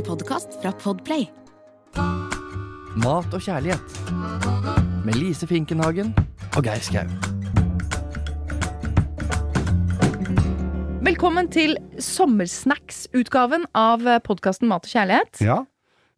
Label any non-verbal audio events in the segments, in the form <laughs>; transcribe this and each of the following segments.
En podkast fra Podplay. Mat og kjærlighet. Med Lise Finkenhagen og Geir Skau. Velkommen til sommersnacks-utgaven av podkasten Mat og kjærlighet. Ja.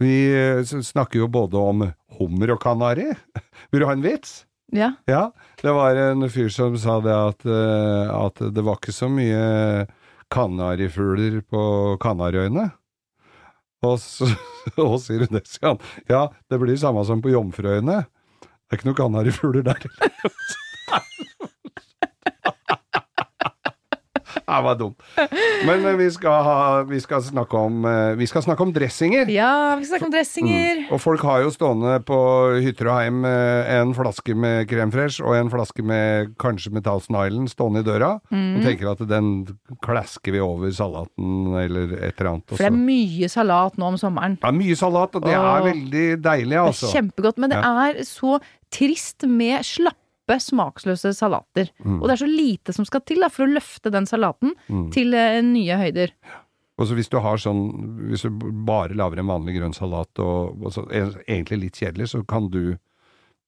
Vi eh, snakker jo både om hummer og kanari. <laughs> Vil du ha en vits? Ja. Ja. Det var en fyr som sa det at, eh, at det var ikke så mye kanarifugler på Kanariøyene. <laughs> Og så og sier han. Ja, det blir samme som på Jomfruøyene. Det er ikke noen kanarifugler der. <laughs> <laughs> Det var dumt. Men eh, vi skal, ha, vi, skal snakke om, eh, vi skal snakke om dressinger. ja, vi skal snakke om dressinger. Og folk har jo stående på hytter og heim eh, en flaske med Krem fresh og en flaske med kanskje med Thousand Island stående i døra, Mm. og tenker at den klasker vi over salaten eller et eller annet. Også. For det er mye salat nå om sommeren. er mye salat, og det Åh. er veldig deilig, altså. Det altså. er kjempegodt, men det er så trist med slappe, smaksløse salater. Mm. Og det er så lite som skal til da, for å løfte den salaten til eh, nye høyder. Og så hvis du har sånn, hvis du bare lager en vanlig grønn salat, og, og så, egentlig litt kjedelig, så kan du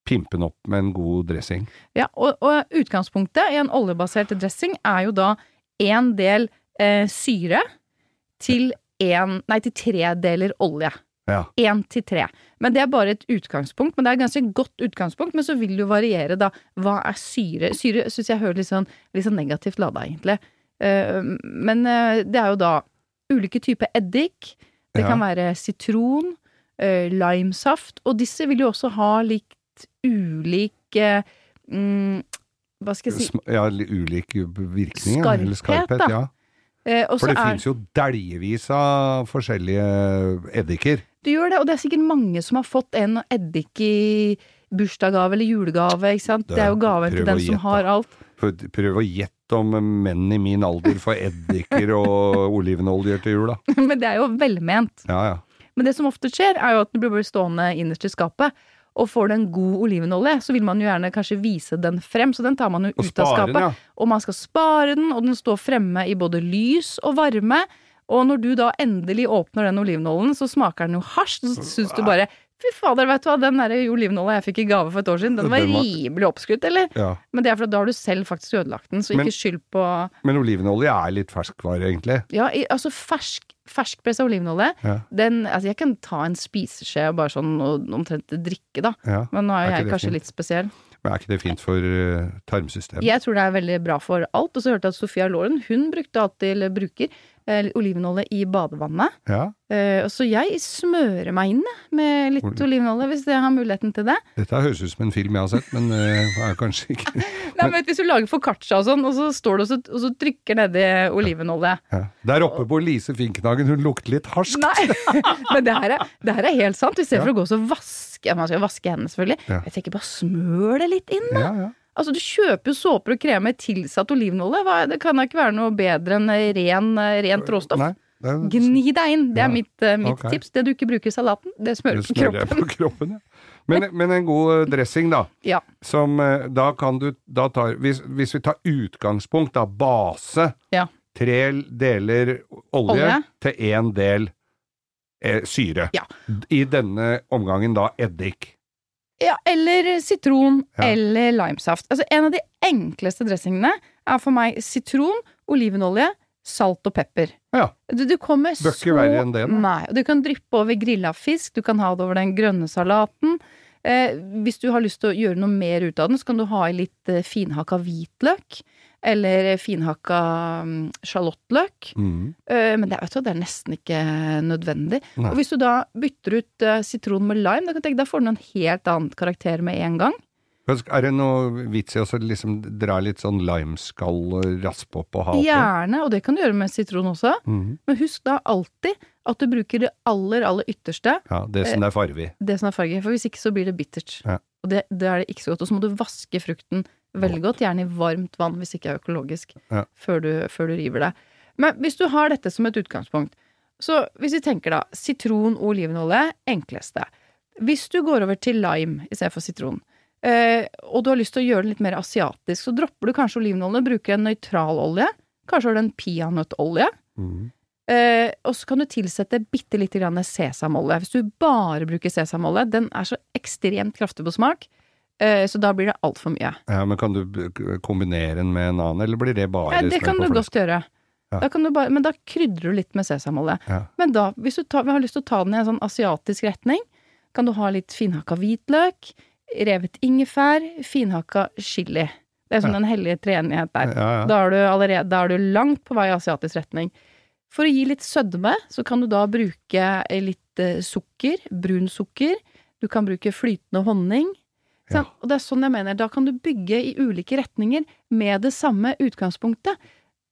pimpe den opp med en god dressing. Ja, og, og utgangspunktet i en oljebasert dressing er jo da én del eh, syre til, en, nei, til tre deler olje. Ja. Én til tre. Men det er bare et utgangspunkt. Men det er et ganske godt utgangspunkt. Men så vil det jo variere, da. Hva er syre? Syre syns jeg hører litt sånn, litt sånn negativt lada, egentlig. Uh, men uh, det er jo da ulike typer eddik. Det Ja. kan være sitron, uh, limesaft. Og disse vil jo også ha litt ulik eh, mm, Hva skal jeg si Ja, li- ulik virkning. Skarphet, eller skarphet, da. ja. Eh, For så det er- finnes jo dæljevis av forskjellige eddiker. Det gjør det, og det er sikkert mange som har fått en eddik i bursdagsgave eller julegave, ikke sant. Det- Det er jo gaven til den som har alt. Prøv å gjette om menn i min alder får eddiker og <laughs> olivenoljer til jul, da. Men det er jo velment. Ja, ja. Men det som ofte skjer, er jo at den blir stående innerst i skapet. Og får du en god olivenolje, så vil man jo gjerne kanskje vise den frem, så den tar man jo Og ut av skapet. den, ja. Og man skal spare den, og den står fremme i både lys og varme. Og når du da endelig åpner den olivenoljen, så smaker den jo hasj. Så syns du bare Fy fader, vet du hva, den der juleolivenolja jeg fikk i gave for et år siden, den var Den var- rimelig oppskrytt, eller? ja. Men det er fordi da har du selv faktisk ødelagt den, så Men- ikke skyld på Men olivenolje er litt ferskvare, egentlig. Ja, i, altså fersk, ferskpressa olivenolje, Ja. den Altså, jeg kan ta en spiseskje og bare sånn og omtrent drikke, da. Ja. Men nå er, Er jeg kanskje fint? litt spesiell. Men er ikke det fint for uh, tarmsystemet? Jeg tror det er veldig bra for alt. Og så hørte jeg at Sofia Loren, hun brukte alltid, eller bruker, olivenolje i badevannet. Ja. Eh, så jeg smører meg inn med litt olivenolje, hvis jeg har muligheten til det. Dette høres ut som en film jeg har sett, men uh, er kanskje ikke <laughs> Nei, men Hvis du lager foccaccia og sånn, og så står du og så, og så trykker nedi olivenolje ja. Der oppe på Lise Finknagen, hun lukter litt harskt. Nei, <laughs> men det her, er, det her er helt sant. I stedet Ja. for å gå og så vaske Man skal vaske hendene, selvfølgelig. Ja. Jeg tenker bare smør det litt inn, da. Ja, ja. Altså, du kjøper jo såper og kremer tilsatt olivenolje. Det kan da ikke være noe bedre enn ren, rent råstoff. Nei, det er, Gni deg inn. Det Ja, er mitt, eh, mitt okay. tips. Det du ikke bruker i salaten, det smører det på kroppen. på <laughs> kroppen. Ja. Men, men en god eh, dressing, da. Ja. Som eh, da kan du da tar, hvis, hvis vi tar utgangspunkt, da, base Ja. Tre deler olje, Olje. til én del eh, syre. Ja. I denne omgangen da eddik. Ja. Eller sitron Ja. eller limesaft. Altså, en av de enkleste dressingene er for meg sitron, olivenolje, salt og pepper. Ja. Du, du kommer Bør så ikke verre enn det, da. Nei. Og du kan dryppe over grilla fisk, du kan ha det over den grønne salaten. Eh, hvis du har lyst til å gjøre noe mer ut av den, så kan du ha i litt eh, finhakka hvitløk. Eller finhakka mm, sjalottløk. Mm. Eh, men det, du, det er nesten ikke nødvendig. Nei. Og hvis du da bytter ut eh, sitron med lime, da, kan du tenke, da får den en helt annen karakter med en gang. Er det noe vits i å liksom dra litt sånn limeskall og raspe opp og ha oppi? Gjerne, og det kan du gjøre med sitron også. Mm. Men husk da alltid at du bruker det aller, aller ytterste. Ja, det som det er farge i. Det som er farge, for hvis ikke så blir det bittert. Ja. Og det, det er det ikke så godt. Og så må du vaske frukten veldig godt, gjerne i varmt vann hvis ikke er økologisk, Ja. før, du, før du river det. Men hvis du har dette som et utgangspunkt, så hvis vi tenker da, sitron og olivenolje, enkleste. Hvis du går over til lime i stedet for sitron, eh, og du har lyst til å gjøre det litt mer asiatisk, så dropper du kanskje olivenolje, bruker en nøytral olje. Kanskje har du en peanøttolje. Mm. Eh, og så kan du tilsette bitte lite grann sesamolje. Hvis du bare bruker sesamolje, den er så ekstremt kraftig på smak, så da blir det altfor mye. Ja, men kan du kombinere den med en annen, eller blir det bare Ja, det kan du godt gjøre. Ja. Da kan du bare, men da krydrer du litt med sesamolje. Ja. Men da, hvis du tar, har lyst til å ta den i en sånn asiatisk retning, kan du ha litt finhakka hvitløk, revet ingefær, finhakka chili. Det er sånn Ja. en hellig treenighet der. Da er du allerede da er du langt på vei i asiatisk retning. For å gi litt sødme, så kan du da bruke litt eh, sukker, brun sukker. Du kan bruke flytende honning. Ja. Og det er sånn jeg mener. Da kan du bygge i ulike retninger med det samme utgangspunktet.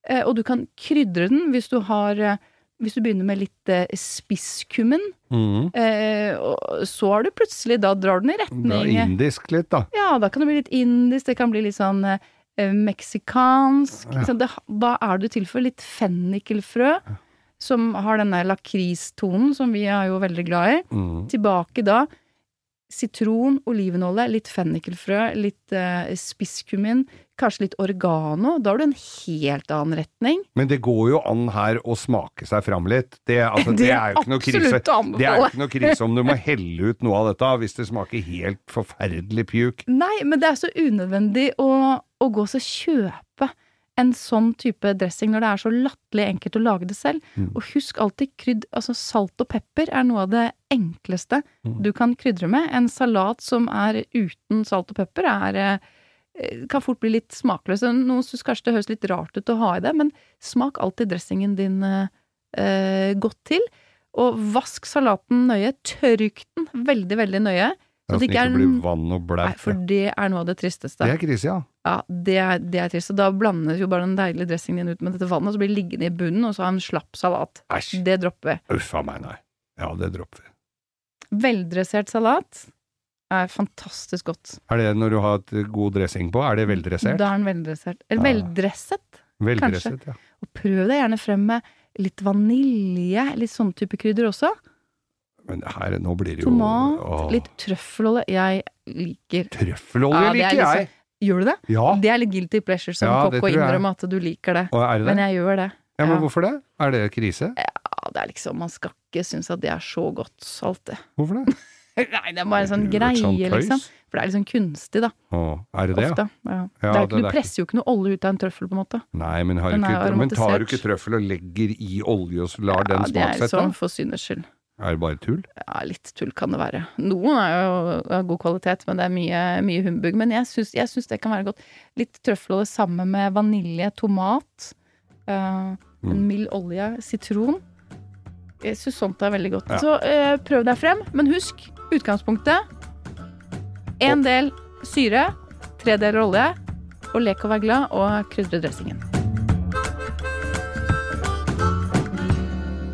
Eh, og du kan krydre den hvis du har eh, Hvis du begynner med litt eh, spisskummen, eh, så har du plutselig Da drar den i retning Da indisk litt, da. ja, da kan det bli litt indisk, det kan bli litt sånn meksikansk. Ja. Så det, er du til for litt fennikelfrø, som har denne lakristonen som vi er jo veldig glad i. Mm. Tilbake da sitron, olivenolje, litt fennikelfrø, litt eh, spisskummin, kanskje litt oregano. Da har du en helt annen retning. Men det går jo an her å smake seg fram litt. Det, altså, det, er jo ikke noe krise. Det er jo ikke noe krise om du må helle ut noe av dette hvis det smaker helt forferdelig pjuk. Nei, men det er så unødvendig å, å gå og kjøpe en sånn type dressing når det er så latterlig enkelt å lage det selv. Mm. Og husk alltid krydd, altså salt og pepper er noe av det enkleste Mm. du kan krydre med. En salat som er uten salt og pepper er eh, kan fort bli litt smakløs. Noen syns kanskje det høres litt rart ut å ha i det, men smak alltid dressingen din eh, eh, godt til. Og vask salaten nøye. Tørk den veldig, veldig nøye. Så det ikke ikke blir vann og Nei, for det er noe av det tristeste. Det er krise, ja. Ja, det er, det er trist. Og da blandes jo bare den deilige dressingen din ut med dette vannet, og så blir det liggende i bunnen, og så har en slapp salat. Æsj. Det dropper vi. Uff a meg, nei. Ja, det dropper vi. Veldressert salat er fantastisk godt. Er det når du har et god dressing på? Er det veldressert? Da er den veldressert. Eller Ja. veldresset. Veldresset, ja. Og prøv deg gjerne frem med litt vanilje, litt sånn type krydder også. Men her, nå blir det jo Tomat, åh, litt trøffelolje. Jeg liker Trøffelolje Ja, er liker jeg! Gjør du det? Ja. Det er litt guilty pleasure som Ja, det kokk å innrømme at du liker det. Det Men jeg gjør det. Ja, men ja. hvorfor det? Er det krise? Ja, det er liksom Man skal ikke synes at det er så godt, salt. det. <laughs> Hvorfor det? Nei, det er bare en sånn greie, liksom. For det er litt sånn kunstig, da. Åh, er det det, ja? Ofte. Ja. Ja, det er det du er presser jo ikke noe olje ut av en trøffel, på en måte. Nei, men, ikke, men tar du ikke trøffel og legger i olje og lar den ja, det er sånn for synders skyld. Er det bare tull? Ja, litt tull kan det være. Noen er jo av god kvalitet, men det er mye, mye humbug. Men jeg syns, det kan være godt. Litt trøffelolje sammen med vanilje, tomat, øh, Mm. en mild olje, sitron. Jeg syns sånt er veldig godt. Ja. Så øh, prøv deg frem, men husk utgangspunktet. En del syre, tre deler olje, og lek og vær glad, og krydre dressingen.